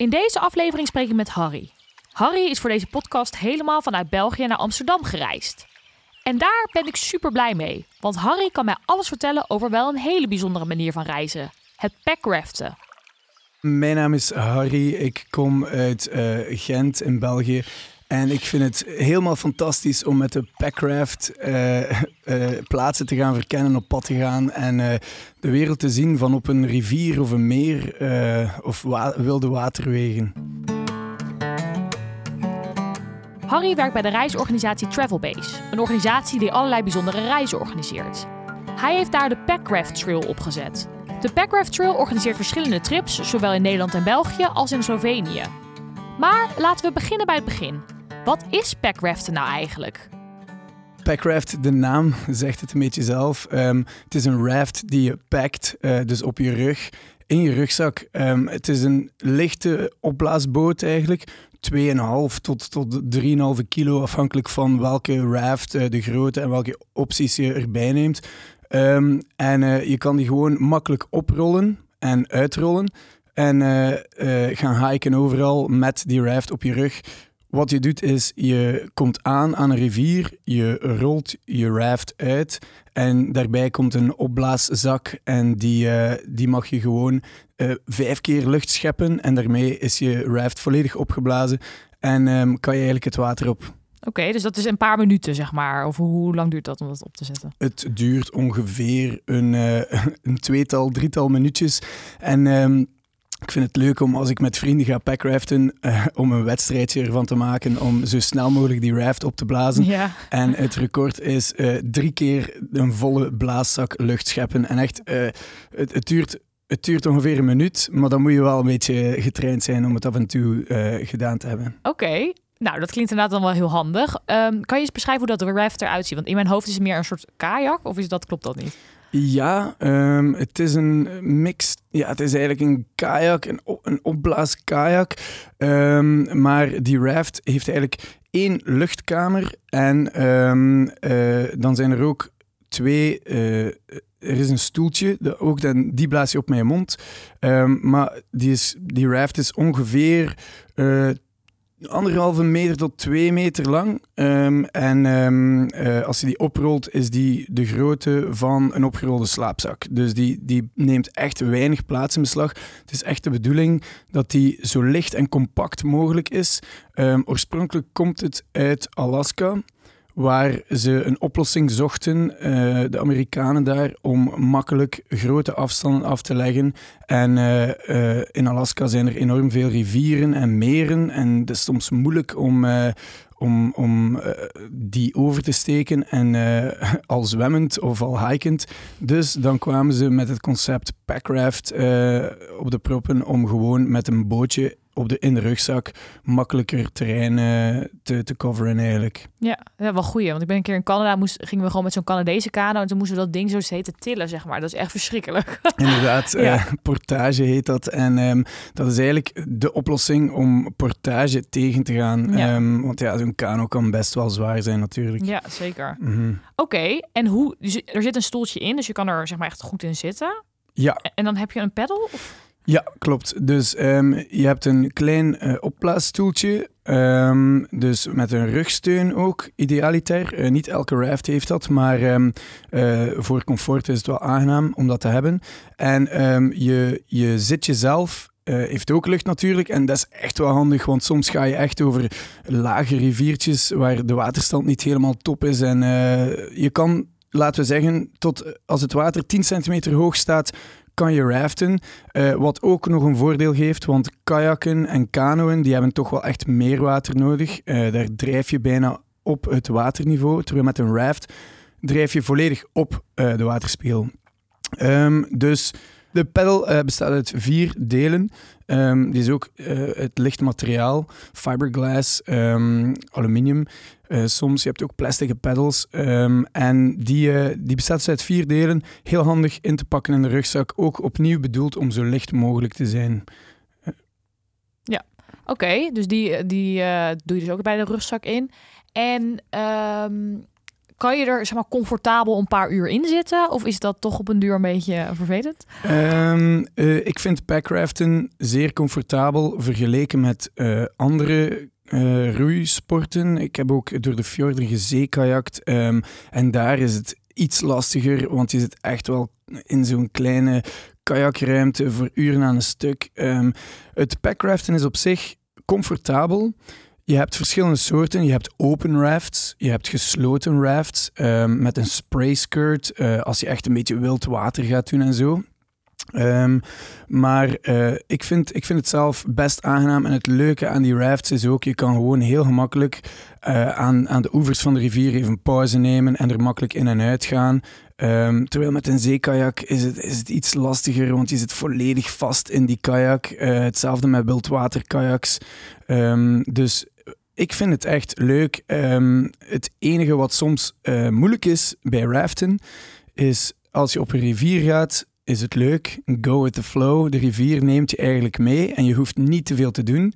In deze aflevering spreek ik met Harry. Harry is voor deze podcast helemaal vanuit België naar Amsterdam gereisd. En daar ben ik super blij mee, want Harry kan mij alles vertellen over wel een hele bijzondere manier van reizen: het packraften. Mijn naam is Harry, ik kom uit uh, Gent in België. En ik vind het helemaal fantastisch om met de Packraft uh, uh, plaatsen te gaan verkennen, op pad te gaan en uh, de wereld te zien van op een rivier of een meer of wilde waterwegen. Harry werkt bij de reisorganisatie Travelbase, een organisatie die allerlei bijzondere reizen organiseert. Hij heeft daar de Packraft Trail opgezet. De Packraft Trail organiseert verschillende trips, zowel in Nederland en België als in Slovenië. Maar laten we beginnen bij het begin. Wat is packraften nou eigenlijk? Packraft, de naam zegt het een beetje zelf. Um, het is een raft die je pakt, uh, dus op je rug, in je rugzak. Um, het is een lichte opblaasboot eigenlijk. 2,5 tot, tot 3,5 kilo, afhankelijk van welke raft, uh, de grootte en welke opties je erbij neemt. Um, en uh, je kan die gewoon makkelijk oprollen en uitrollen. En gaan hiken overal met die raft op je rug. Wat je doet is, je komt aan aan een rivier, je rolt je raft uit en daarbij komt een opblaaszak en die, uh, die mag je gewoon uh, vijf keer lucht scheppen en daarmee is je raft volledig opgeblazen en um, kan je eigenlijk het water op. Oké, okay, dus dat is een paar minuten, zeg maar. Of hoe lang duurt dat om dat op te zetten? Het duurt ongeveer een, uh, een tweetal, drietal minuutjes. En um, ik vind het leuk om als ik met vrienden ga packraften, uh, om een wedstrijdje ervan te maken om zo snel mogelijk die raft op te blazen. Ja. En het record is uh, drie keer een volle blaaszak lucht scheppen. En echt, uh, het, het, duurt, het duurt ongeveer een minuut, maar dan moet je wel een beetje getraind zijn om het af en toe gedaan te hebben. Oké. Okay. Nou, dat klinkt inderdaad dan wel heel handig. Um, kan je eens beschrijven hoe dat de raft eruit ziet? Want in mijn hoofd is het meer een soort kajak, of is dat, klopt dat niet? Ja, um, het is een mix. Ja, het is eigenlijk een kajak, een, een opblaaskajak. Um, maar die raft heeft eigenlijk één luchtkamer. En um, uh, dan zijn er ook twee. Uh, er is een stoeltje, ook dan, die blaas je op mijn mond. maar die, is, die raft is ongeveer uh, anderhalve meter tot twee meter lang. Um, en um, uh, als je die oprolt, is die de grootte van een opgerolde slaapzak. Dus die, die neemt echt weinig plaats in beslag. Het is echt de bedoeling dat die zo licht en compact mogelijk is. Um, oorspronkelijk komt het uit Alaska waar ze een oplossing zochten, uh, de Amerikanen daar, om makkelijk grote afstanden af te leggen. En uh, uh, in Alaska zijn er enorm veel rivieren en meren en het is soms moeilijk om, om, om die over te steken en al zwemmend of al hikend. Dus dan kwamen ze met het concept packraft op de proppen om gewoon met een bootje op de, in de rugzak makkelijker terrein uh, te, te coveren eigenlijk. Ja, ja wel goeie. Want ik ben een keer in Canada, moest, gingen we gewoon met zo'n Canadese kano en toen moesten we dat ding zo steeds tillen, zeg maar. Dat is echt verschrikkelijk. Inderdaad, ja. uh, portage heet dat. En um, dat is eigenlijk de oplossing om portage tegen te gaan. Ja. Um, want ja, zo'n kano kan best wel zwaar zijn natuurlijk. Ja, zeker. Mm -hmm. Oké, okay, en hoe, dus er zit een stoeltje in, dus je kan er zeg maar echt goed in zitten. Ja. En dan heb je een pedal? Of? Ja, klopt. Dus um, je hebt een klein uh, opblaasstoeltje, um, dus met een rugsteun ook, idealiter. Uh, niet elke raft heeft dat, maar um, uh, voor comfort is het wel aangenaam om dat te hebben. En je, je zit jezelf uh, heeft ook lucht natuurlijk. En dat is echt wel handig, want soms ga je echt over lage riviertjes waar de waterstand niet helemaal top is. En je kan, laten we zeggen, tot als het water 10 centimeter hoog staat, kan je raften. Uh, wat ook nog een voordeel geeft, want kajakken en kanoën die hebben toch wel echt meer water nodig. Uh, daar drijf je bijna op het waterniveau, terwijl met een raft drijf je volledig op uh, de waterspiegel. Um, dus De pedal eh, bestaat uit vier delen. Um, die is ook het licht materiaal, fiberglass, um, aluminium. Uh, soms, je hebt ook plastic pedals. Um, en die, die bestaat dus uit vier delen. Heel handig in te pakken in de rugzak. Ook opnieuw bedoeld om zo licht mogelijk te zijn. Ja, oké. dus die, die doe je dus ook bij de rugzak in. En kan je er zeg maar, comfortabel een paar uur in zitten? Of is dat toch op een duur een beetje vervelend? Um, uh, ik vind packraften zeer comfortabel vergeleken met andere uh, roeisporten. Ik heb ook door de fjorden gezeekajakt. Um, en daar is het iets lastiger, want je zit echt wel in zo'n kleine kajakruimte voor uren aan een stuk. Um, het packraften is op zich comfortabel. Je hebt verschillende soorten. Je hebt open rafts, je hebt gesloten rafts um, met een spray skirt uh, als je echt een beetje wild water gaat doen en zo. Um, maar uh, ik, vind, ik vind het zelf best aangenaam. En het leuke aan die rafts is ook, je kan gewoon heel gemakkelijk uh, aan, aan de oevers van de rivier even pauze nemen en er makkelijk in en uit gaan. Um, terwijl met een zeekajak is het, is het iets lastiger, want je zit volledig vast in die kajak. Uh, hetzelfde met wildwaterkajaks. Um, dus ik vind het echt leuk. Het enige wat soms moeilijk is bij raften, is als je op een rivier gaat, is het leuk. Go with the flow. De rivier neemt je eigenlijk mee en je hoeft niet te veel te doen.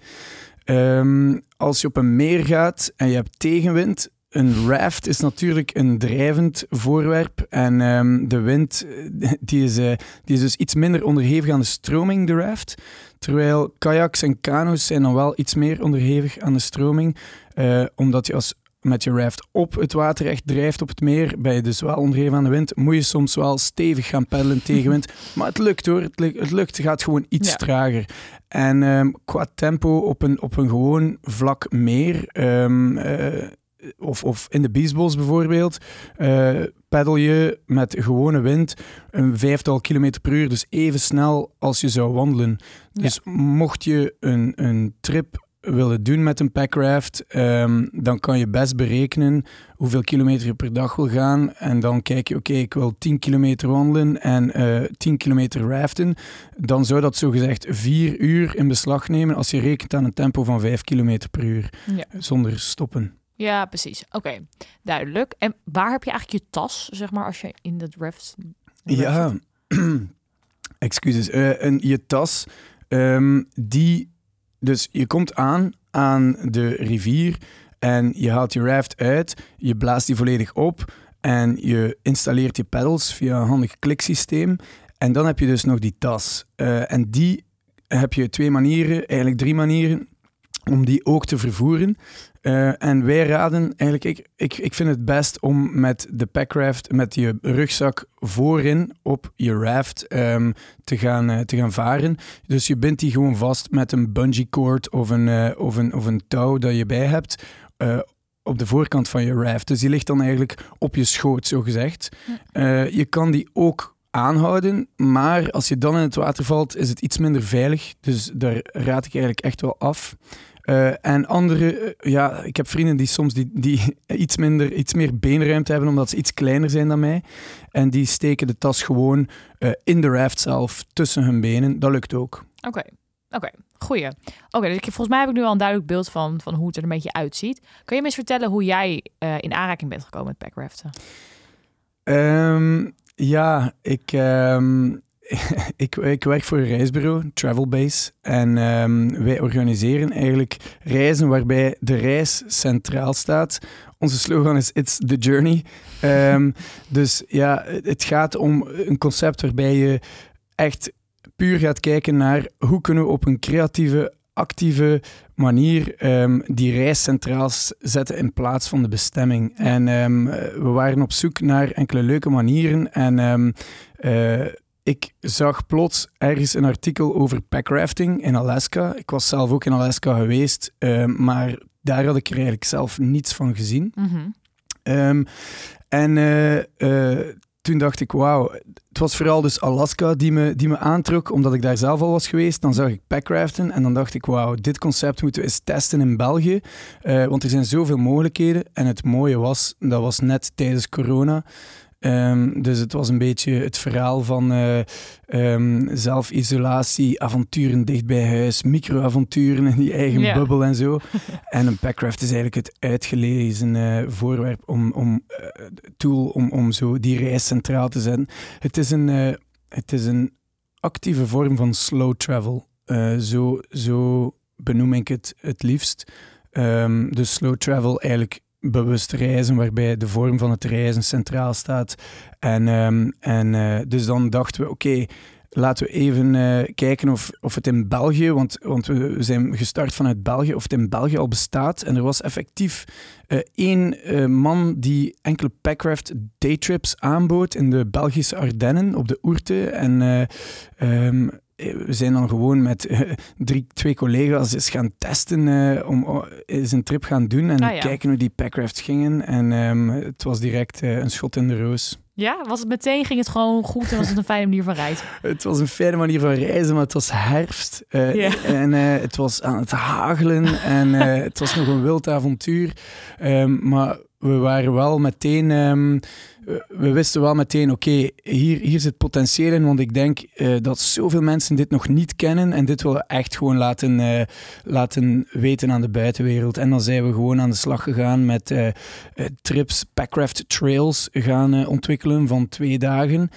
Um, als je op een meer gaat en je hebt tegenwind, een raft is natuurlijk een drijvend voorwerp en um, de wind die is, uh, die is dus iets minder onderhevig aan de stroming, de raft. Terwijl kayaks en kano's zijn dan wel iets meer onderhevig aan de stroming, uh, omdat je als met je raft op het water echt drijft op het meer, ben je dus wel aan de wind, moet je soms wel stevig gaan peddelen tegen wind. Maar het lukt hoor, het lukt, het, lukt, het gaat gewoon iets ja. trager. En um, qua tempo op een, op een gewoon vlak meer... Um, uh, of, of in de Beastballs bijvoorbeeld, uh, peddel je met gewone wind een vijftal kilometer per uur, dus even snel als je zou wandelen. Dus ja. mocht je een, een trip willen doen met een packraft, um, dan kan je best berekenen hoeveel kilometer je per dag wil gaan. En dan kijk je, oké, okay, ik wil 10 kilometer wandelen en uh, 10 kilometer raften. Dan zou dat zogezegd vier uur in beslag nemen als je rekent aan een tempo van 5 kilometer per uur, ja. zonder stoppen. Ja, precies. Oké, okay. duidelijk. En waar heb je eigenlijk je tas, zeg maar, als je in dat raft... Ja, excuses. Uh, en je tas, um, die... Dus je komt aan aan de rivier en je haalt je raft uit, je blaast die volledig op en je installeert je pedals via een handig kliksysteem. En dan heb je dus nog die tas. Uh, en die heb je twee manieren, eigenlijk drie manieren, om die ook te vervoeren. Uh, en wij raden eigenlijk, ik, ik, ik vind het best om met de packraft, met je rugzak voorin op je raft um, te, gaan, uh, te gaan varen. Dus je bindt die gewoon vast met een bungee cord of een, uh, of een, of een touw dat je bij hebt op de voorkant van je raft. Dus die ligt dan eigenlijk op je schoot, zo gezegd. je kan die ook aanhouden, maar als je dan in het water valt, is het iets minder veilig. Dus daar raad ik eigenlijk echt wel af. Uh, en andere, uh, ja, ik heb vrienden die soms die, die iets, minder, iets meer beenruimte hebben omdat ze iets kleiner zijn dan mij. En die steken de tas gewoon uh, in de raft zelf tussen hun benen. Dat lukt ook. Oké, okay. oké. Okay. Goeie. Oké, okay, dus volgens mij heb ik nu al een duidelijk beeld van, van hoe het er een beetje uitziet. Kan je me eens vertellen hoe jij in aanraking bent gekomen met packraften? Um, ja, ik, um, ik, ik, werk voor een reisbureau, Travelbase. En um, wij organiseren eigenlijk reizen waarbij de reis centraal staat. Onze slogan is It's the Journey. Um, dus ja, het gaat om een concept waarbij je echt puur gaat kijken naar hoe kunnen we op een creatieve, actieve manier um, die reis centraal zetten in plaats van de bestemming. En we waren op zoek naar enkele leuke manieren en um, uh, ik zag plots ergens een artikel over packrafting in Alaska. Ik was zelf ook in Alaska geweest, uh, maar daar had ik er eigenlijk zelf niets van gezien. Mm -hmm. um, en uh, uh, toen dacht ik, wauw, het was vooral dus Alaska die me, die me aantrok, omdat ik daar zelf al was geweest. Dan zag ik packraften en dan dacht ik, wauw, dit concept moeten we eens testen in België. want er zijn zoveel mogelijkheden. En het mooie was, dat was net tijdens corona. Ehm, dus het was een beetje het verhaal van uh, um, zelfisolatie, avonturen dicht bij huis, microavonturen in die eigen bubbel en zo. en een packraft is eigenlijk het uitgelezen uh, voorwerp om, om uh, tool om, om zo die reis centraal te zetten. Het is een, het is een actieve vorm van slow travel. zo, zo benoem ik het het liefst. Um, dus slow travel eigenlijk bewust reizen, waarbij de vorm van het reizen centraal staat. En, um, en uh, dus dan dachten we, oké, laten we even uh, kijken of, of het in België, want, want we zijn gestart vanuit België, of het in België al bestaat. En er was effectief uh, één man die enkele Packraft daytrips aanbood in de Belgische Ardennen op de Oerte. En um, we zijn dan gewoon met uh, drie, twee collega's eens gaan testen, uh, om uh, eens een trip gaan doen en ah, ja. kijken hoe die packrafts gingen. En um, het was direct een schot in de roos. Ja, was het meteen, ging het gewoon goed en was het een fijne manier van reizen? het was een fijne manier van reizen, maar het was herfst yeah. en het was aan het hagelen en het was nog een wild avontuur. Um, maar we waren wel meteen... Um, we wisten wel meteen, oké, hier, hier zit potentieel in, want ik denk uh, dat zoveel mensen dit nog niet kennen en dit willen echt gewoon laten, uh, laten weten aan de buitenwereld. En dan zijn we gewoon aan de slag gegaan met uh, trips, Packraft Trails gaan ontwikkelen van twee dagen,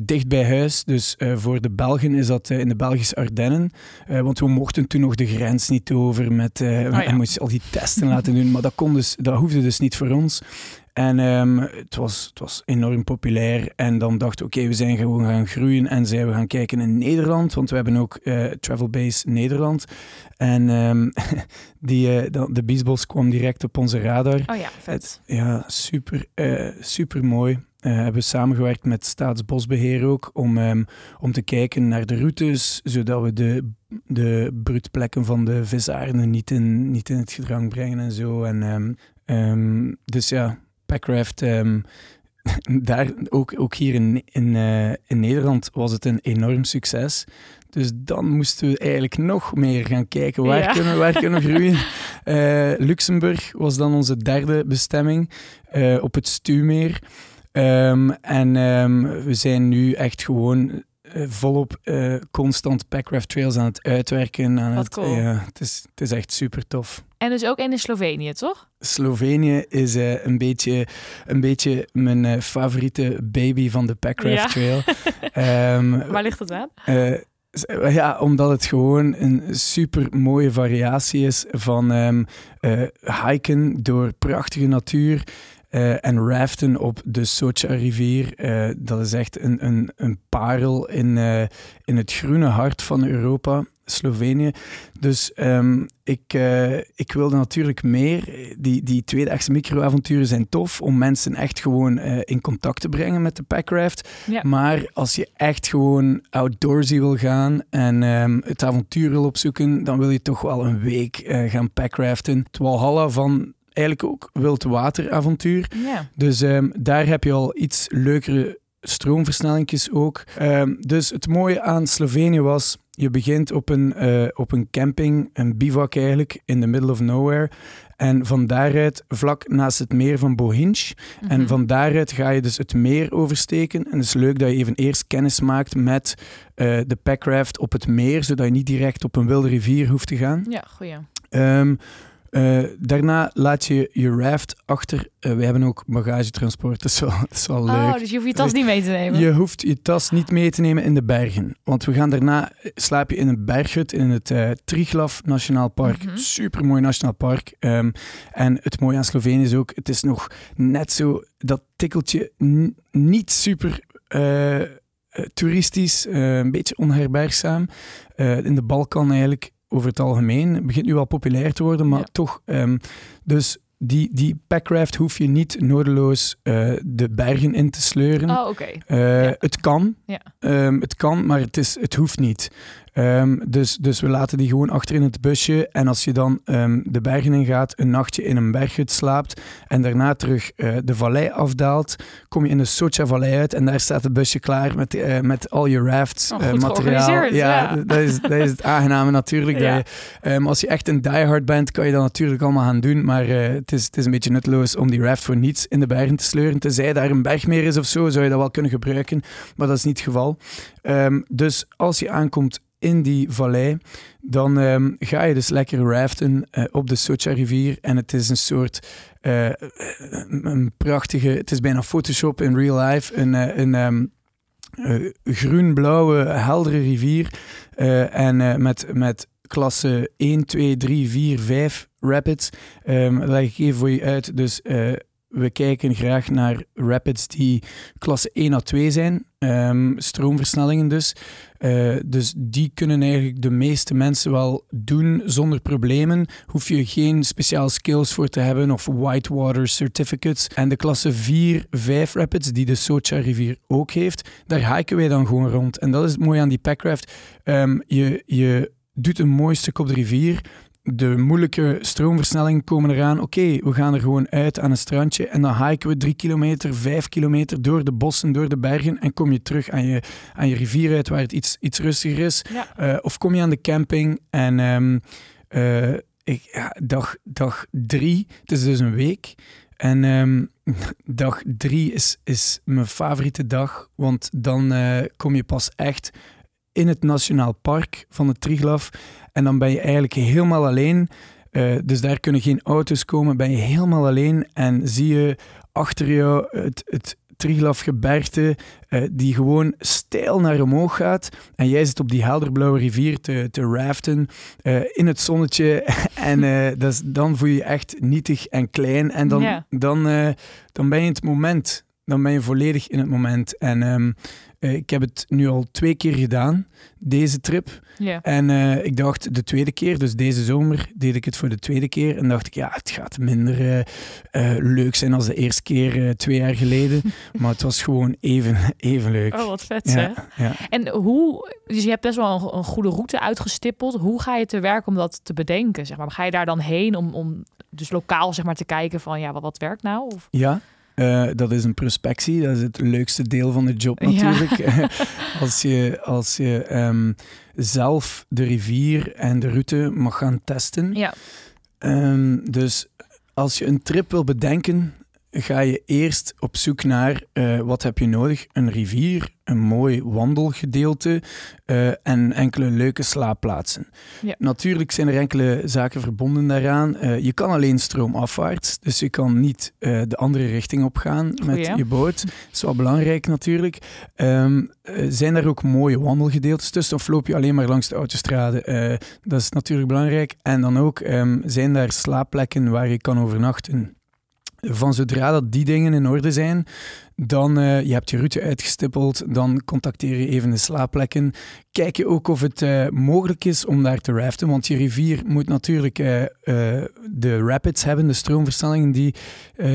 dicht bij huis. Dus voor de Belgen is dat in de Belgische Ardennen, want we mochten toen nog de grens niet over met, oh, ja. en moesten al die testen laten doen, maar dat, kon dus, dat hoefde dus niet voor ons. En um, het, was, het was enorm populair. En dan dachten we, oké, we zijn gewoon gaan groeien. En zijn we gaan kijken in Nederland, want we hebben ook uh, Travel Base Nederland. En um, die, uh, de Biesbos kwam direct op onze radar. Oh ja, vet. ja, super, uh, super mooi. Uh, hebben we samengewerkt met Staatsbosbeheer ook om, um, om te kijken naar de routes, zodat we de, de broedplekken van de visaarden niet in, niet in het gedrang brengen en zo. En, um, um, dus ja, Packraft, um, daar, ook, ook hier in, in, uh, in Nederland was het een enorm succes. Dus dan moesten we eigenlijk nog meer gaan kijken waar, ja. kunnen, waar kunnen we groeien. Uh, Luxemburg was dan onze derde bestemming uh, op het Stuwmeer. Um, en um, we zijn nu echt gewoon uh, volop uh, constant Packraft Trails aan het uitwerken. Aan Wat het, cool. Ja, het, is, het is echt super tof. En dus ook in Slovenië, toch? Slovenië is uh, een, beetje, een beetje mijn uh, favoriete baby van de Packraft ja. Trail. um, Waar ligt het aan? Uh, ja, omdat het gewoon een super mooie variatie is van um, hiken door prachtige natuur. Uh, en raften op de Socha-rivier, uh, dat is echt een, een, een parel in, uh, in het groene hart van Europa, Slovenië. Dus um, ik, ik wilde natuurlijk meer. Die, die tweedaagse microavonturen zijn tof om mensen echt gewoon in contact te brengen met de packraft. Ja. Maar als je echt gewoon outdoorsy wil gaan en um, het avontuur wil opzoeken, dan wil je toch wel een week gaan packraften. Het Walhalla van eigenlijk ook wildwateravontuur. Ja. Dus um, daar heb je al iets leukere stroomversnellingjes ook. Um, dus het mooie aan Slovenië was, je begint op een, uh, op een camping, een bivak eigenlijk, in the middle of nowhere. En van daaruit, vlak naast het meer van Bohinj. Mm -hmm. En van daaruit ga je dus het meer oversteken. En het is leuk dat je even eerst kennis maakt met uh, de packraft op het meer, zodat je niet direct op een wilde rivier hoeft te gaan. Ja, goeie. Um, Uh, daarna laat je je raft achter. Uh, we hebben ook bagagetransport, dat is wel, dat is wel leuk. Oh, dus je hoeft je tas niet mee te nemen? Je hoeft je tas niet mee te nemen in de bergen. Want we gaan daarna, slaap je in een berghut in het uh, Triglav Nationaal Park. Mm -hmm. Supermooi nationaal park. Um, en het mooie aan Slovenië is ook, het is nog net zo, dat tikkeltje niet super toeristisch, een beetje onherbergzaam. in de Balkan eigenlijk over het algemeen. Het begint nu wel populair te worden, maar ja. toch. Um, dus die, die packraft hoef je niet nodeloos uh, de bergen in te sleuren. Oh, oké. Uh, ja. Het kan. Ja. Um, het kan, maar het, is, het hoeft niet. Ehm, dus, dus we laten die gewoon achter in het busje. En als je dan ehm, de bergen in gaat, een nachtje in een berghut slaapt en daarna terug uh, de vallei afdaalt, kom je in de Socha-vallei uit en daar staat het busje klaar met, uh, met al je rafts Oh, uh, goed materiaal. ja. dat, is, dat is het aangename natuurlijk. Ja. Dat je, ehm, als je echt een diehard bent, kan je dat natuurlijk allemaal gaan doen. Maar eh, het, is, het is een beetje nutteloos om die raft voor niets in de bergen te sleuren. Tenzij daar een bergmeer is of zo, zou je dat wel kunnen gebruiken. Maar dat is niet het geval. Dus als je aankomt in die vallei, dan ehm, ga je dus lekker raften eh, op de Socha-rivier. En het is een soort eh, een prachtige, het is bijna Photoshop in real life, een, een eh, groen-blauwe, heldere rivier. en met, met klasse 1, 2, 3, 4, 5 rapids. Dat leg ik even voor je uit. Dus we kijken graag naar rapids die klasse 1 à 2 zijn. Ehm, stroomversnellingen dus. Eh, dus die kunnen eigenlijk de meeste mensen wel doen zonder problemen. Hoef je geen speciale skills voor te hebben of whitewater certificates. En de klasse 4, 5 rapids, die de Socha-rivier ook heeft, daar hiken wij dan gewoon rond. En dat is het mooie aan die packraft. Ehm, je, je doet een mooi stuk op de rivier. De moeilijke stroomversnellingen komen eraan. Oké, we gaan er gewoon uit aan een strandje en dan hiken we drie kilometer, vijf kilometer door de bossen, door de bergen en kom je terug aan je, aan je rivier uit waar het iets, iets rustiger is. Ja. Eh, of kom je aan de camping en ehm, eh, ik, ja, dag, dag drie, het is dus een week. En ehm, dag drie is, is mijn favoriete dag, want dan eh, kom je pas echt in het Nationaal Park van de Triglav. En dan ben je eigenlijk helemaal alleen. Eh, dus daar kunnen geen auto's komen, ben je helemaal alleen en zie je achter jou het, het Triglav-gebergte eh, die gewoon steil naar omhoog gaat. En jij zit op die helderblauwe rivier te, te raften eh, in het zonnetje. en dat is, dan voel je je echt nietig en klein. En dan, dan, dan ben je in het moment. Dan ben je volledig in het moment. En ehm, eh, ik heb het nu al twee keer gedaan, deze trip. En eh, ik dacht de tweede keer, dus deze zomer, deed ik het voor de tweede keer. En dacht ik, ja, het gaat minder eh, leuk zijn als de eerste keer twee jaar geleden. maar het was gewoon even, even leuk. Oh, wat vet hè? ja, ja. En hoe, dus je hebt best wel een, een goede route uitgestippeld. Hoe ga je te werk om dat te bedenken? Zeg maar? Ga je daar dan heen om, om dus lokaal zeg maar, te kijken van ja, wat, wat werkt nou? Of, Ja, eh, dat is een prospectie. Dat is het leukste deel van de job Ja. natuurlijk. als je, als je ehm, zelf de rivier en de route mag gaan testen. ja, Ehm, dus als je een trip wil bedenken, ga je eerst op zoek naar eh, wat heb je nodig? Een rivier, een mooi wandelgedeelte eh, en enkele leuke slaapplaatsen. Ja. Natuurlijk zijn er enkele zaken verbonden daaraan. Eh, je kan alleen stroomafwaarts, dus je kan niet de andere richting op gaan met je boot. Dat is wel belangrijk natuurlijk. Ehm, eh, zijn er ook mooie wandelgedeeltes tussen of loop je alleen maar langs de autostrade? Dat is natuurlijk belangrijk. En dan ook ehm, zijn daar slaapplekken waar je kan overnachten. Van zodra dat die dingen in orde zijn, dan uh, je hebt je route uitgestippeld, dan contacteer je even de slaapplekken. Kijk je ook of het uh, mogelijk is om daar te raften, want je rivier moet natuurlijk uh, de rapids hebben, de stroomversnellingen die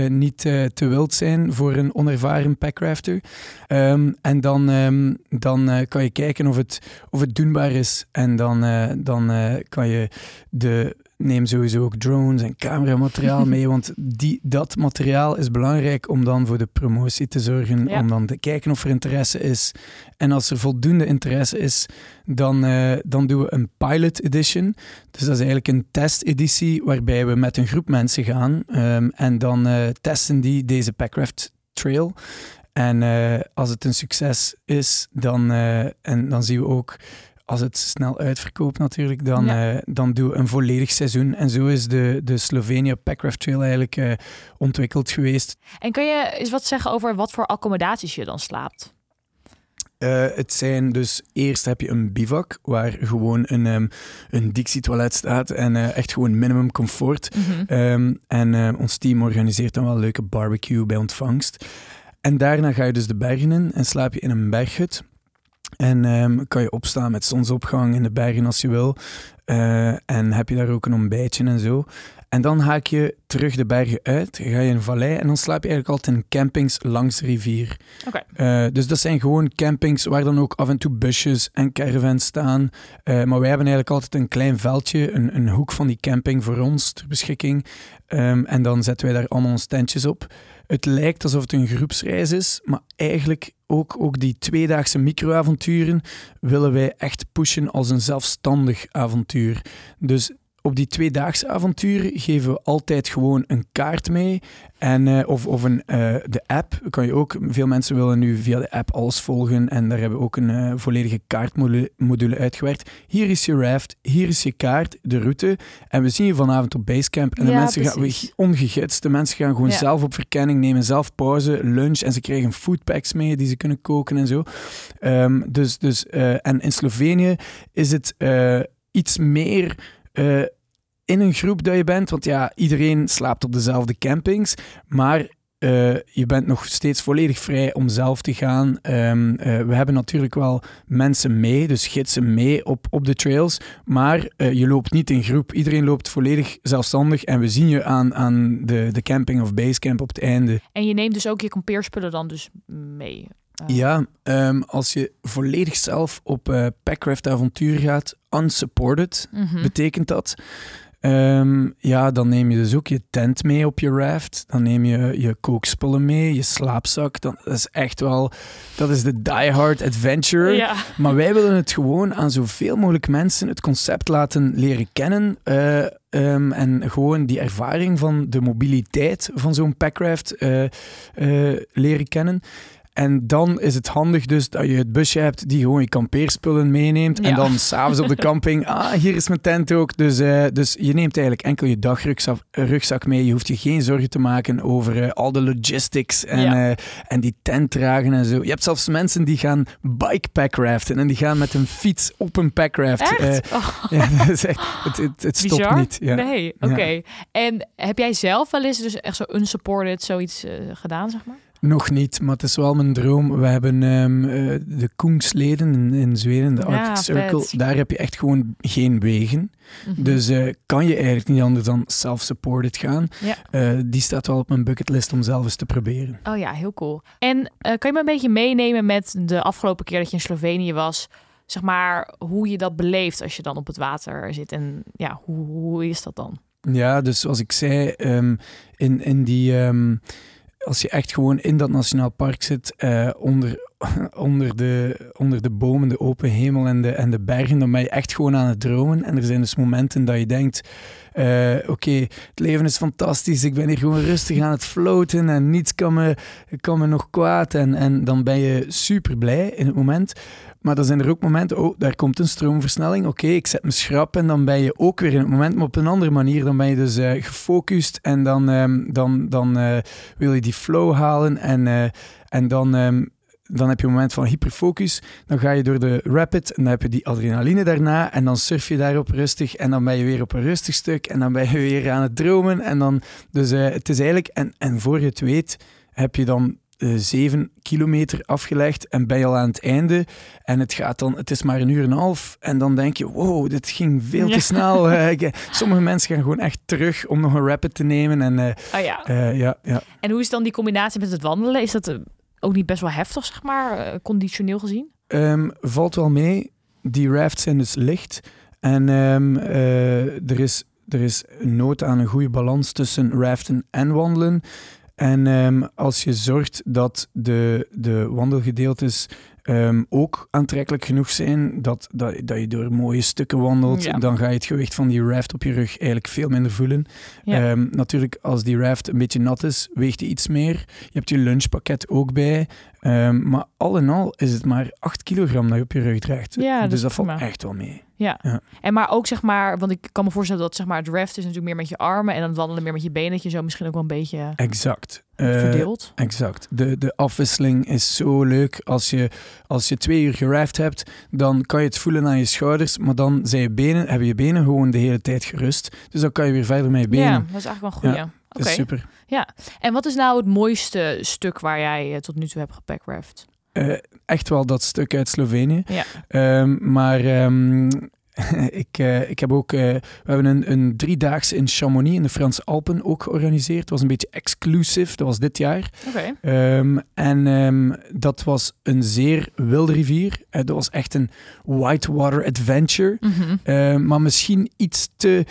niet te wild zijn voor een onervaren packrafter. Um, en dan, um, dan kan je kijken of het, of het doenbaar is en dan, dan kan je de neem sowieso ook drones en cameramateriaal mee, want die, dat materiaal is belangrijk om dan voor de promotie te zorgen, Ja. om dan te kijken of er interesse is. En als er voldoende interesse is, dan, uh, dan doen we een pilot edition. Dus dat is eigenlijk een testeditie waarbij we met een groep mensen gaan um, en dan uh, testen die deze Packraft Trail. En uh, als het een succes is, dan, en dan zien we ook als het snel uitverkoopt natuurlijk, dan, Ja. uh, dan doen we een volledig seizoen. En zo is de, de Slovenia Packraft Trail eigenlijk uh, ontwikkeld geweest. En kun je eens wat zeggen over wat voor accommodaties je dan slaapt? Uh, het zijn dus eerst heb je een bivak waar gewoon een, um, een Dixie-toilet staat en uh, echt gewoon minimum comfort. Mm -hmm. um, en uh, ons team organiseert dan wel een leuke barbecue bij ontvangst. En daarna ga je dus de bergen in en slaap je in een berghut. En um, kan je opstaan met zonsopgang in de bergen als je wil. Uh, en heb je daar ook een ontbijtje en zo. En dan haak je terug de bergen uit, ga je in een vallei en dan slaap je eigenlijk altijd in campings langs de rivier. Oké. Eh, dus dat zijn gewoon campings waar dan ook af en toe busjes en caravans staan. Eh, maar wij hebben eigenlijk altijd een klein veldje, een, een hoek van die camping voor ons ter beschikking. Ehm, en dan zetten wij daar allemaal ons tentjes op. Het lijkt alsof het een groepsreis is, maar eigenlijk ook, ook die tweedaagse microavonturen willen wij echt pushen als een zelfstandig avontuur. Dus op die tweedaagse avonturen geven we altijd gewoon een kaart mee. En, uh, of of een, uh, de app kan je ook. Veel mensen willen nu via de app alles volgen. En daar hebben we ook een uh, volledige kaartmodule uitgewerkt. Hier is je raft, hier is je kaart, de route. En we zien je vanavond op Basecamp. En de Ja, mensen gaan precies. ongegidst. De mensen gaan gewoon Ja. zelf op verkenning, nemen zelf pauze, lunch. En ze krijgen foodpacks mee die ze kunnen koken en zo. Ehm, dus, dus, eh, en in Slovenië is het eh, iets meer eh, in een groep dat je bent. Want ja, iedereen slaapt op dezelfde campings. Maar eh, je bent nog steeds volledig vrij om zelf te gaan. Ehm, eh, we hebben natuurlijk wel mensen mee, dus gidsen mee op, op de trails. Maar eh, je loopt niet in groep. Iedereen loopt volledig zelfstandig. En we zien je aan, aan de, de camping of basecamp op het einde. En je neemt dus ook je kampeerspullen dan dus mee. Eh, Ja, ehm, als je volledig zelf op Packcraft avontuur gaat, unsupported, mhm. betekent dat. Ehm, ja, dan neem je dus ook je tent mee op je raft. Dan neem je je kookspullen mee, je slaapzak. Dan, dat is echt wel, dat is de diehard adventure. Ja. Maar wij willen het gewoon aan zoveel mogelijk mensen het concept laten leren kennen. eh, ehm, en gewoon die ervaring van de mobiliteit van zo'n packraft eh, eh, leren kennen. En dan is het handig dus dat je het busje hebt die gewoon je kampeerspullen meeneemt. En dan s'avonds op de camping, ah, hier is mijn tent ook. Dus, eh, dus je neemt eigenlijk enkel je dagrugzak rugzak mee. Je hoeft je geen zorgen te maken over eh, al de logistics en, Ja. eh, en die tent dragen en zo. Je hebt zelfs mensen die gaan bikepackraften en die gaan met een fiets op een packraft. Echt? Oh, ja, dat is echt, het, het, het stopt bizar. niet. Ja. Nee, oké. En heb jij zelf wel eens dus echt zo unsupported zoiets gedaan, zeg maar? Nog niet, maar het is wel mijn droom. We hebben eh, de Koengsleden in, in Zweden, de Ja, Arctic Circle. vet. Daar heb je echt gewoon geen wegen. Mhm. Dus eh, kan je eigenlijk niet anders dan self-supported gaan. Ja. Eh, die staat wel op mijn bucketlist om zelf eens te proberen. Oh ja, heel cool. En kan je me een beetje meenemen met de afgelopen keer dat je in Slovenië was? Zeg maar, hoe je dat beleeft als je dan op het water zit. En ja, hoe, hoe is dat dan? Ja, dus zoals ik zei, ehm, in, in die, ehm, als je echt gewoon in dat nationaal park zit, eh, onder, onder, de, onder de bomen, de open hemel en de, en de bergen, dan ben je echt gewoon aan het dromen. En er zijn dus momenten dat je denkt, eh, oké, het leven is fantastisch, ik ben hier gewoon rustig aan het floaten en niets kan me, kan me nog kwaad. En, en dan ben je super blij in het moment. Maar dan zijn er ook momenten, oh, daar komt een stroomversnelling. Oké, ik zet me schrap en dan ben je ook weer in het moment, maar op een andere manier. Dan ben je dus eh, gefocust en dan, ehm, dan, dan eh, wil je die flow halen. En, en dan, ehm, dan heb je een moment van hyperfocus. Dan ga je door de rapid en dan heb je die adrenaline daarna. En dan surf je daarop rustig en dan ben je weer op een rustig stuk. En dan ben je weer aan het dromen. En dan, dus eh, het is eigenlijk, en, en voor je het weet, heb je dan eh, zeven kilometer afgelegd en ben je al aan het einde. En het gaat dan, het is maar een uur en een half. En dan denk je, wow, dit ging veel Ja. te snel. Eh, sommige mensen gaan gewoon echt terug om nog een rapid te nemen. En Oh ja. ja, ja. En hoe is dan die combinatie met het wandelen? Is dat ook niet best wel heftig, zeg maar, eh, conditioneel gezien? Ehm, valt wel mee. Die rafts zijn dus licht. En ehm, eh, er, is, er is nood aan een goede balans tussen raften en wandelen. En ehm, als je zorgt dat de, de wandelgedeeltes ehm, ook aantrekkelijk genoeg zijn, dat, dat, dat je door mooie stukken wandelt, Ja. dan ga je het gewicht van die raft op je rug eigenlijk veel minder voelen. Ja. Ehm, natuurlijk, als die raft een beetje nat is, weegt hij iets meer. Je hebt je lunchpakket ook bij. Ehm, maar al in al is het maar 8 kilogram dat je op je rug draagt. Ja, dus dat valt echt wel mee. Ja. Ja. En maar ook zeg maar, want ik kan me voorstellen dat zeg maar het raft is natuurlijk meer met je armen en dan wandelen meer met je benen, dat je zo misschien ook wel een beetje Exact. Eh, verdeelt. Exact. De, de afwisseling is zo leuk. Als je, als je twee uur geraft hebt, dan kan je het voelen aan je schouders, maar dan zijn je benen, hebben je benen gewoon de hele tijd gerust. Dus dan kan je weer verder met je benen. Ja, dat is eigenlijk wel een goeie. Oké. is super. En wat is nou het mooiste stuk waar jij eh, tot nu toe hebt gepackraft? Eh, echt wel dat stuk uit Slovenië. Ja. Ehm, maar ehm, ik, uh, ik heb ook, uh, we hebben een, een driedaagse in Chamonix in de Franse Alpen ook georganiseerd. Het was een beetje exclusief, dat was dit jaar. Oké. Um, en um, dat was een zeer wilde rivier. Uh, dat was echt een whitewater adventure. Mm -hmm. uh, maar misschien iets te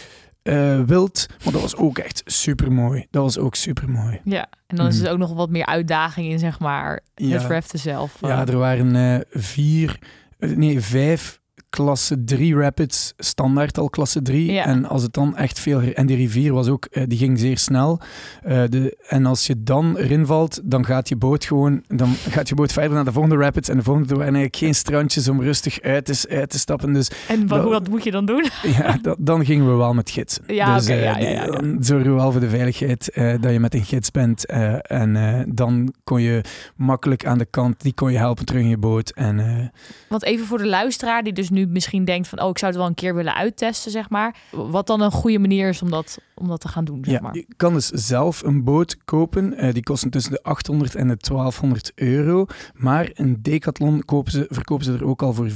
uh, wild. Maar dat was ook echt super mooi. Dat was ook super mooi. Ja, en dan is er ook nog wat meer uitdaging in, zeg maar, Ja. het raften zelf. Ja, er waren uh, vier, nee, vijf klasse 3 rapids, standaard al klasse 3. Ja. En als het dan echt veel... En die rivier was ook, uh, die ging zeer snel. Uh, de, en als je dan erin valt, dan gaat je boot gewoon... Dan gaat je boot verder naar de volgende rapids. En de volgende er waren eigenlijk geen strandjes om rustig uit te, uit te stappen. Dus En wat, wat moet je dan doen? ja, dat, dan gingen we wel met gids. Ja, dus oké, uh, ja, ja, ja. dan zorgen we wel voor de veiligheid uh, dat je met een gids bent. En dan kon je makkelijk aan de kant, die kon je helpen terug in je boot. En, Want even voor de luisteraar die dus nu misschien denkt van... oh, ik zou het wel een keer willen uittesten, zeg maar. Wat dan een goede manier is om dat, om dat te gaan doen, zeg ja, maar. Je kan dus zelf een boot kopen. Uh, die kosten tussen de 800 en de 1200 euro. Maar een Decathlon kopen ze, verkopen ze er ook al voor 4,99.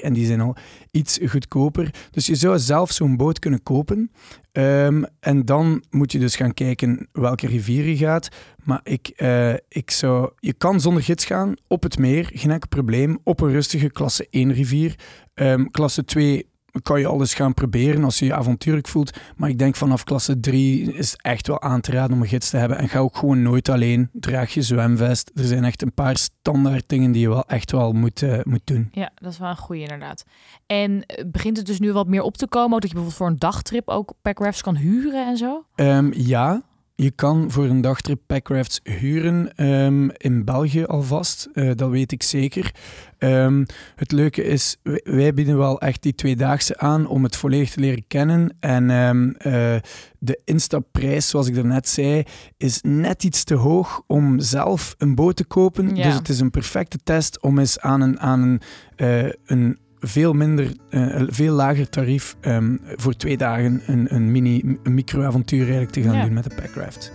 En die zijn al iets goedkoper. Dus je zou zelf zo'n boot kunnen kopen. Um, en dan moet je dus gaan kijken welke rivier je gaat. Maar ik, uh, ik zou... Je kan zonder gids gaan op het meer, geen enkel probleem. Op een rustige klasse 1 rivier. Um, klasse 2 kan je alles gaan proberen als je je avontuurlijk voelt. Maar ik denk vanaf klasse 3 is echt wel aan te raden om een gids te hebben. En ga ook gewoon nooit alleen. Draag je zwemvest. Er zijn echt een paar standaard dingen die je wel echt wel moet, uh, moet doen. Ja, dat is wel een goede inderdaad. En begint het dus nu wat meer op te komen? Ook dat je bijvoorbeeld voor een dagtrip ook packrafts kan huren en zo? Um, ja, je kan voor een dagtrip packrafts huren um, in België alvast. Uh, dat weet ik zeker. Um, het leuke is, wij bieden wel echt die tweedaagse aan om het volledig te leren kennen. En um, uh, de instapprijs, zoals ik daarnet zei, is net iets te hoog om zelf een boot te kopen. Ja. Dus het is een perfecte test om eens aan een, aan een, uh, een veel minder, uh, veel lager tarief um, voor twee dagen een, een mini een micro-avontuur eigenlijk te gaan Ja. doen met de Packraft.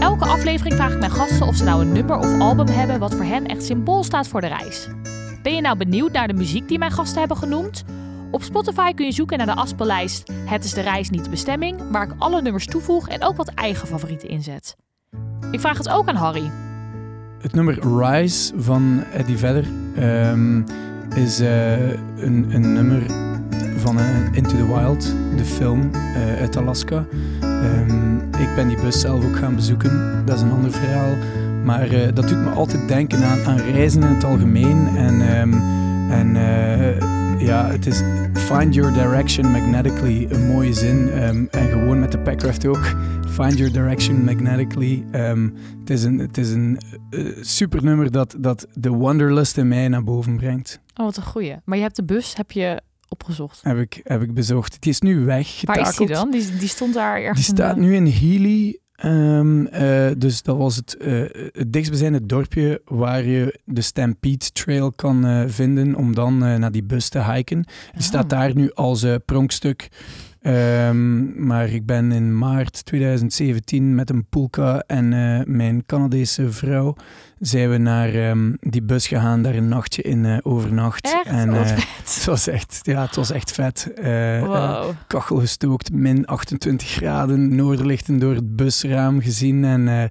Elke aflevering vraag ik mijn gasten of ze nou een nummer of album hebben wat voor hen echt symbool staat voor de reis. Ben je nou benieuwd naar de muziek die mijn gasten hebben genoemd? Op Spotify kun je zoeken naar de afspeellijst Het is de reis, niet de bestemming, waar ik alle nummers toevoeg en ook wat eigen favorieten inzet. Ik vraag het ook aan Harry. Het nummer Rise van Eddie Vedder um, is uh, een, een, nummer van uh, Into the Wild, de film uh, uit Alaska. Um, ik ben die bus zelf ook gaan bezoeken, dat is een ander verhaal. Maar dat doet me altijd denken aan, aan reizen in het algemeen. En, um, en ja, het is find your direction magnetically, een mooie zin. Um, en gewoon met de Packraft ook. Find your direction magnetically. Um, het is een, het is een uh, super nummer dat, dat de wanderlust in mij naar boven brengt. Oh, wat een goeie. Maar je hebt de bus, heb je opgezocht? Heb ik, heb ik bezocht. Die is nu weg. Waar is die dan? Die, die stond daar ergens Die staat in de... nu in Healy. Um, uh, dus dat was het, uh, het dichtstbijzijnde dorpje waar je de Stampede Trail kan uh, vinden om dan naar die bus te hiken. Die Oh. staat daar nu als pronkstuk. Um, maar ik ben in maart 2017 met een poolka en mijn Canadese vrouw zijn we naar um, die bus gegaan, daar een nachtje in overnacht. Echt? En, uh, vet. Het was echt, ja, het was echt vet. Wow. kachel gestookt, min 28 graden, noorderlichten door het busraam gezien en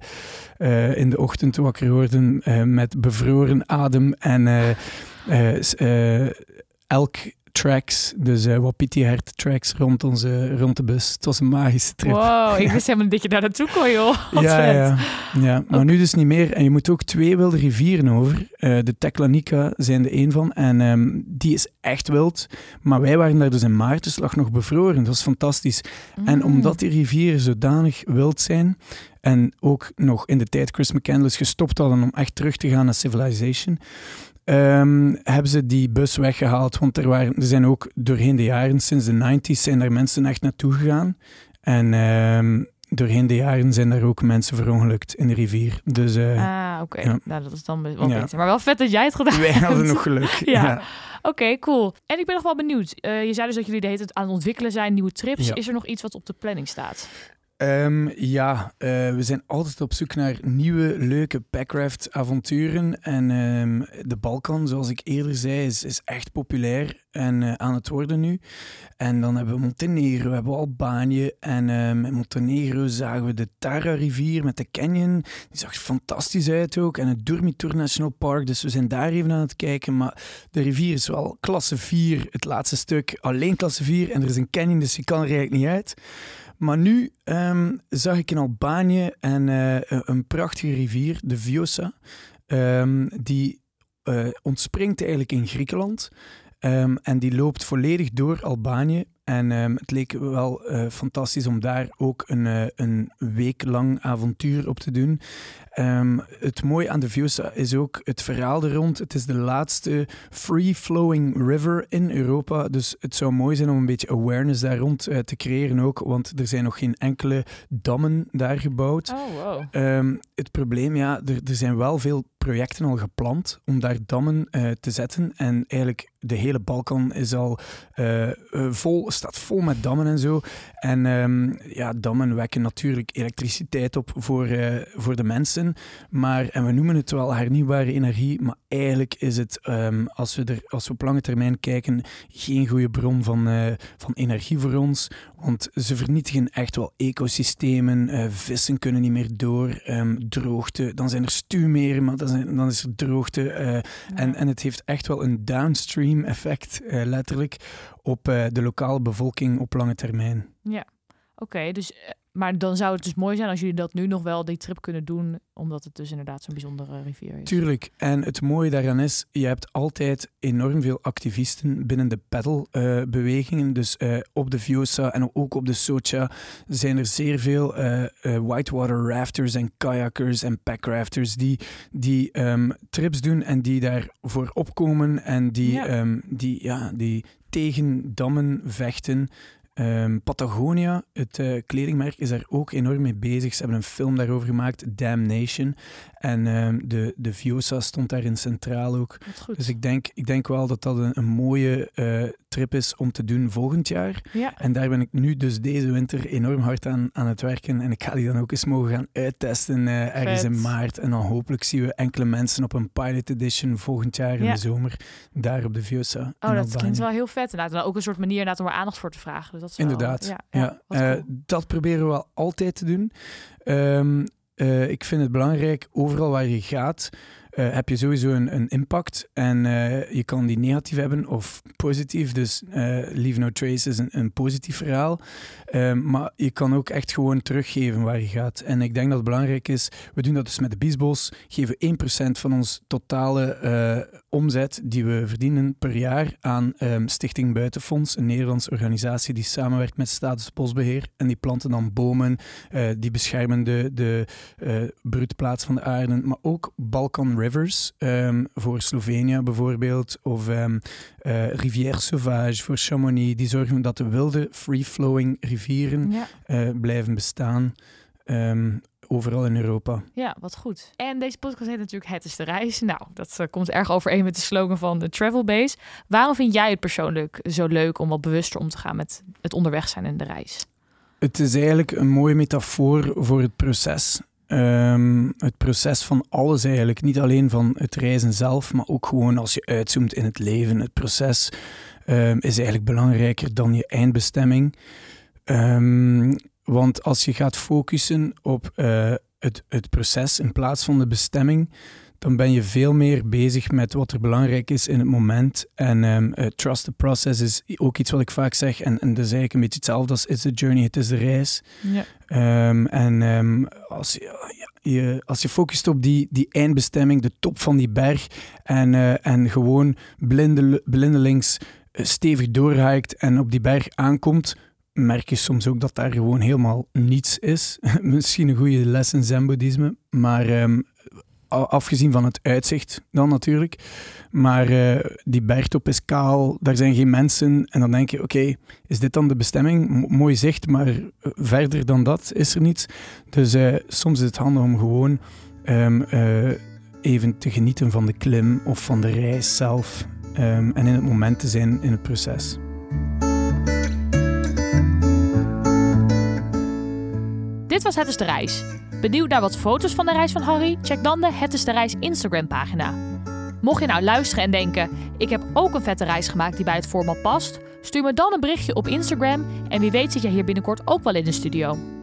in de ochtend wakker worden met bevroren adem en eh, elk tracks, dus uh, Wapiti Hert tracks rond, onze, rond de bus. Het was een magische trip. Wow, ik wist helemaal niet dat je daar naartoe kon, joh. Wat ja, ja, ja, maar nu dus niet meer. En je moet ook twee wilde rivieren over. Uh, de Teklanika zijn er een van. En um, die is echt wild. Maar wij waren daar dus in maart, dus lag nog bevroren. Dat was fantastisch. Mm. En omdat die rivieren zodanig wild zijn... en ook nog in de tijd Chris McCandless gestopt hadden om echt terug te gaan naar Civilization... Um, hebben ze die bus weggehaald. Want er, waren, er zijn ook doorheen de jaren, sinds de 90s, zijn daar mensen echt naartoe gegaan. En um, doorheen de jaren zijn daar ook mensen verongelukt in de rivier. Dus, uh, ah, oké. Okay. Ja. Nou, dat is dan wel ja. beter. Maar wel vet dat jij het gedaan Wij hebt. hadden nog geluk. ja. ja. Oké, okay, cool. En ik ben nog wel benieuwd. Uh, je zei dus dat jullie de hele tijd aan het ontwikkelen zijn, nieuwe trips. Is er nog iets wat op de planning staat? Ehm, ja, eh, we zijn altijd op zoek naar nieuwe, leuke packraft-avonturen. En ehm, de Balkan, zoals ik eerder zei, is, is echt populair en uh, aan het worden nu. En dan hebben we Montenegro, we hebben Albanië. En um, in Montenegro zagen we de Tara-rivier met de canyon. Die zag fantastisch uit ook. En het Durmitor National Park. Dus we zijn daar even aan het kijken. Maar de rivier is wel klasse 4, het laatste stuk. Alleen klasse 4. En er is een canyon, dus je kan er eigenlijk niet uit. Maar nu um, zag ik in Albanië en, uh, een prachtige rivier, de Vjosa. Um, die uh, ontspringt eigenlijk in Griekenland. Um, en die loopt volledig door Albanië. En het leek wel fantastisch om daar ook een, uh, een week lang avontuur op te doen. Um, het mooie aan de Vjosa is ook het verhaal er rond. Het is de laatste free-flowing river in Europa. Dus het zou mooi zijn om een beetje awareness daar rond uh, te creëren ook. Want er zijn nog geen enkele dammen daar gebouwd. Oh, wow. um, het probleem, ja, er, er zijn wel veel projecten al gepland om daar dammen uh, te zetten. En eigenlijk de hele Balkan is al uh, vol, staat vol met dammen en zo. En um, ja, dammen wekken natuurlijk elektriciteit op voor, voor de mensen. Maar, en we noemen het wel hernieuwbare energie, maar eigenlijk is het, um, als, we er, als we op lange termijn kijken, geen goede bron van, van energie voor ons. Want ze vernietigen echt wel ecosystemen. vissen kunnen niet meer door. Um, droogte, dan zijn er stuwmeren, maar dan dan is er droogte. Uh, ja. en, en het heeft echt wel een downstream effect, letterlijk, op de lokale bevolking op lange termijn. Ja, oké. Okay, dus, maar dan zou het dus mooi zijn als jullie dat nu nog wel die trip kunnen doen, omdat het dus inderdaad zo'n bijzondere rivier is. Tuurlijk. En het mooie daaraan is, je hebt altijd enorm veel activisten binnen de paddle-bewegingen. dus op de Vjosa en ook op de Socha zijn er zeer veel whitewater rafters en kayakers en packrafters die, die um, trips doen en die daarvoor opkomen en die, ja. Um, die, ja, die tegen dammen vechten. Um, Patagonia, het uh, kledingmerk, is daar ook enorm mee bezig. Ze hebben een film daarover gemaakt, Damnation. En um, de, de Viosa stond daarin centraal ook. Dus ik denk, ik denk wel dat dat een, een mooie uh, trip is om te doen volgend jaar. Ja. En daar ben ik nu dus deze winter enorm hard aan, aan het werken. En ik ga die dan ook eens mogen gaan uittesten uh, ergens in maart. En dan hopelijk zien we enkele mensen op een pilot edition volgend jaar in Ja. de zomer daar op de Viosa. Oh, dat klinkt wel heel vet. Inderdaad. En ook een soort manier om er aandacht voor te vragen. Dus dat is wel- Inderdaad. Ja, Ja, eh, cool. dat proberen we wel altijd te doen. Ehm, eh, ik vind het belangrijk, overal waar je gaat, eh, heb je sowieso een, een impact. En eh, je kan die negatief hebben of positief. Dus eh, Leave No Trace is een, een positief verhaal. Ehm, maar je kan ook echt gewoon teruggeven waar je gaat. En ik denk dat het belangrijk is, we doen dat dus met de Biesbos, geven 1% van ons totale omzet die we verdienen per jaar aan ehm, Stichting Buitenfonds, een Nederlandse organisatie die samenwerkt met Staatsbosbeheer. En die planten dan bomen, die beschermen de, de broedplaats van de aarde, maar ook Balkan Rivers ehm, voor Slovenië bijvoorbeeld, of eh, Rivière Sauvage voor Chamonix. Die zorgen dat de wilde free-flowing rivieren Ja. eh, blijven bestaan. ehm, overal in Europa. Ja, wat goed. En deze podcast heet natuurlijk Het is de reis. Nou, dat eh, komt erg overeen met de slogan van de Travel Base. Waarom vind jij het persoonlijk zo leuk om wat bewuster om te gaan met het onderweg zijn en de reis? Het is eigenlijk een mooie metafoor voor het proces. Ehm, het proces van alles eigenlijk. Niet alleen van het reizen zelf, maar ook gewoon als je uitzoomt in het leven. Het proces ehm, is eigenlijk belangrijker dan je eindbestemming. Ehm, want als je gaat focussen op eh, het, het proces in plaats van de bestemming, dan ben je veel meer bezig met wat er belangrijk is in het moment. En eh, trust the process is ook iets wat ik vaak zeg. En, en dat is eigenlijk een beetje hetzelfde als it's the journey, het is de reis. Ja. Ehm, en ehm, als, je, als je focust op die, die eindbestemming, de top van die berg, en, eh, en gewoon blinde, blindelings eh, stevig doorhaakt en op die berg aankomt, merk je soms ook dat daar gewoon helemaal niets is. Misschien een goede les in zen-boeddhisme, maar afgezien van het uitzicht dan natuurlijk. Maar eh, die bergtop is kaal, daar zijn geen mensen. En dan denk je, oké, is dit dan de bestemming? Mo- mooi zicht, maar eh, verder dan dat is er niets. Dus eh, soms is het handig om gewoon ehm, eh, even te genieten van de klim of van de reis zelf. ehm, en in het moment te zijn in het proces. was Het is de Reis. Benieuwd naar wat foto's van de reis van Harry? Check dan de Het is de Reis Instagram pagina. Mocht je nou luisteren en denken, ik heb ook een vette reis gemaakt die bij het format past, stuur me dan een berichtje op Instagram en wie weet zit je hier binnenkort ook wel in de studio.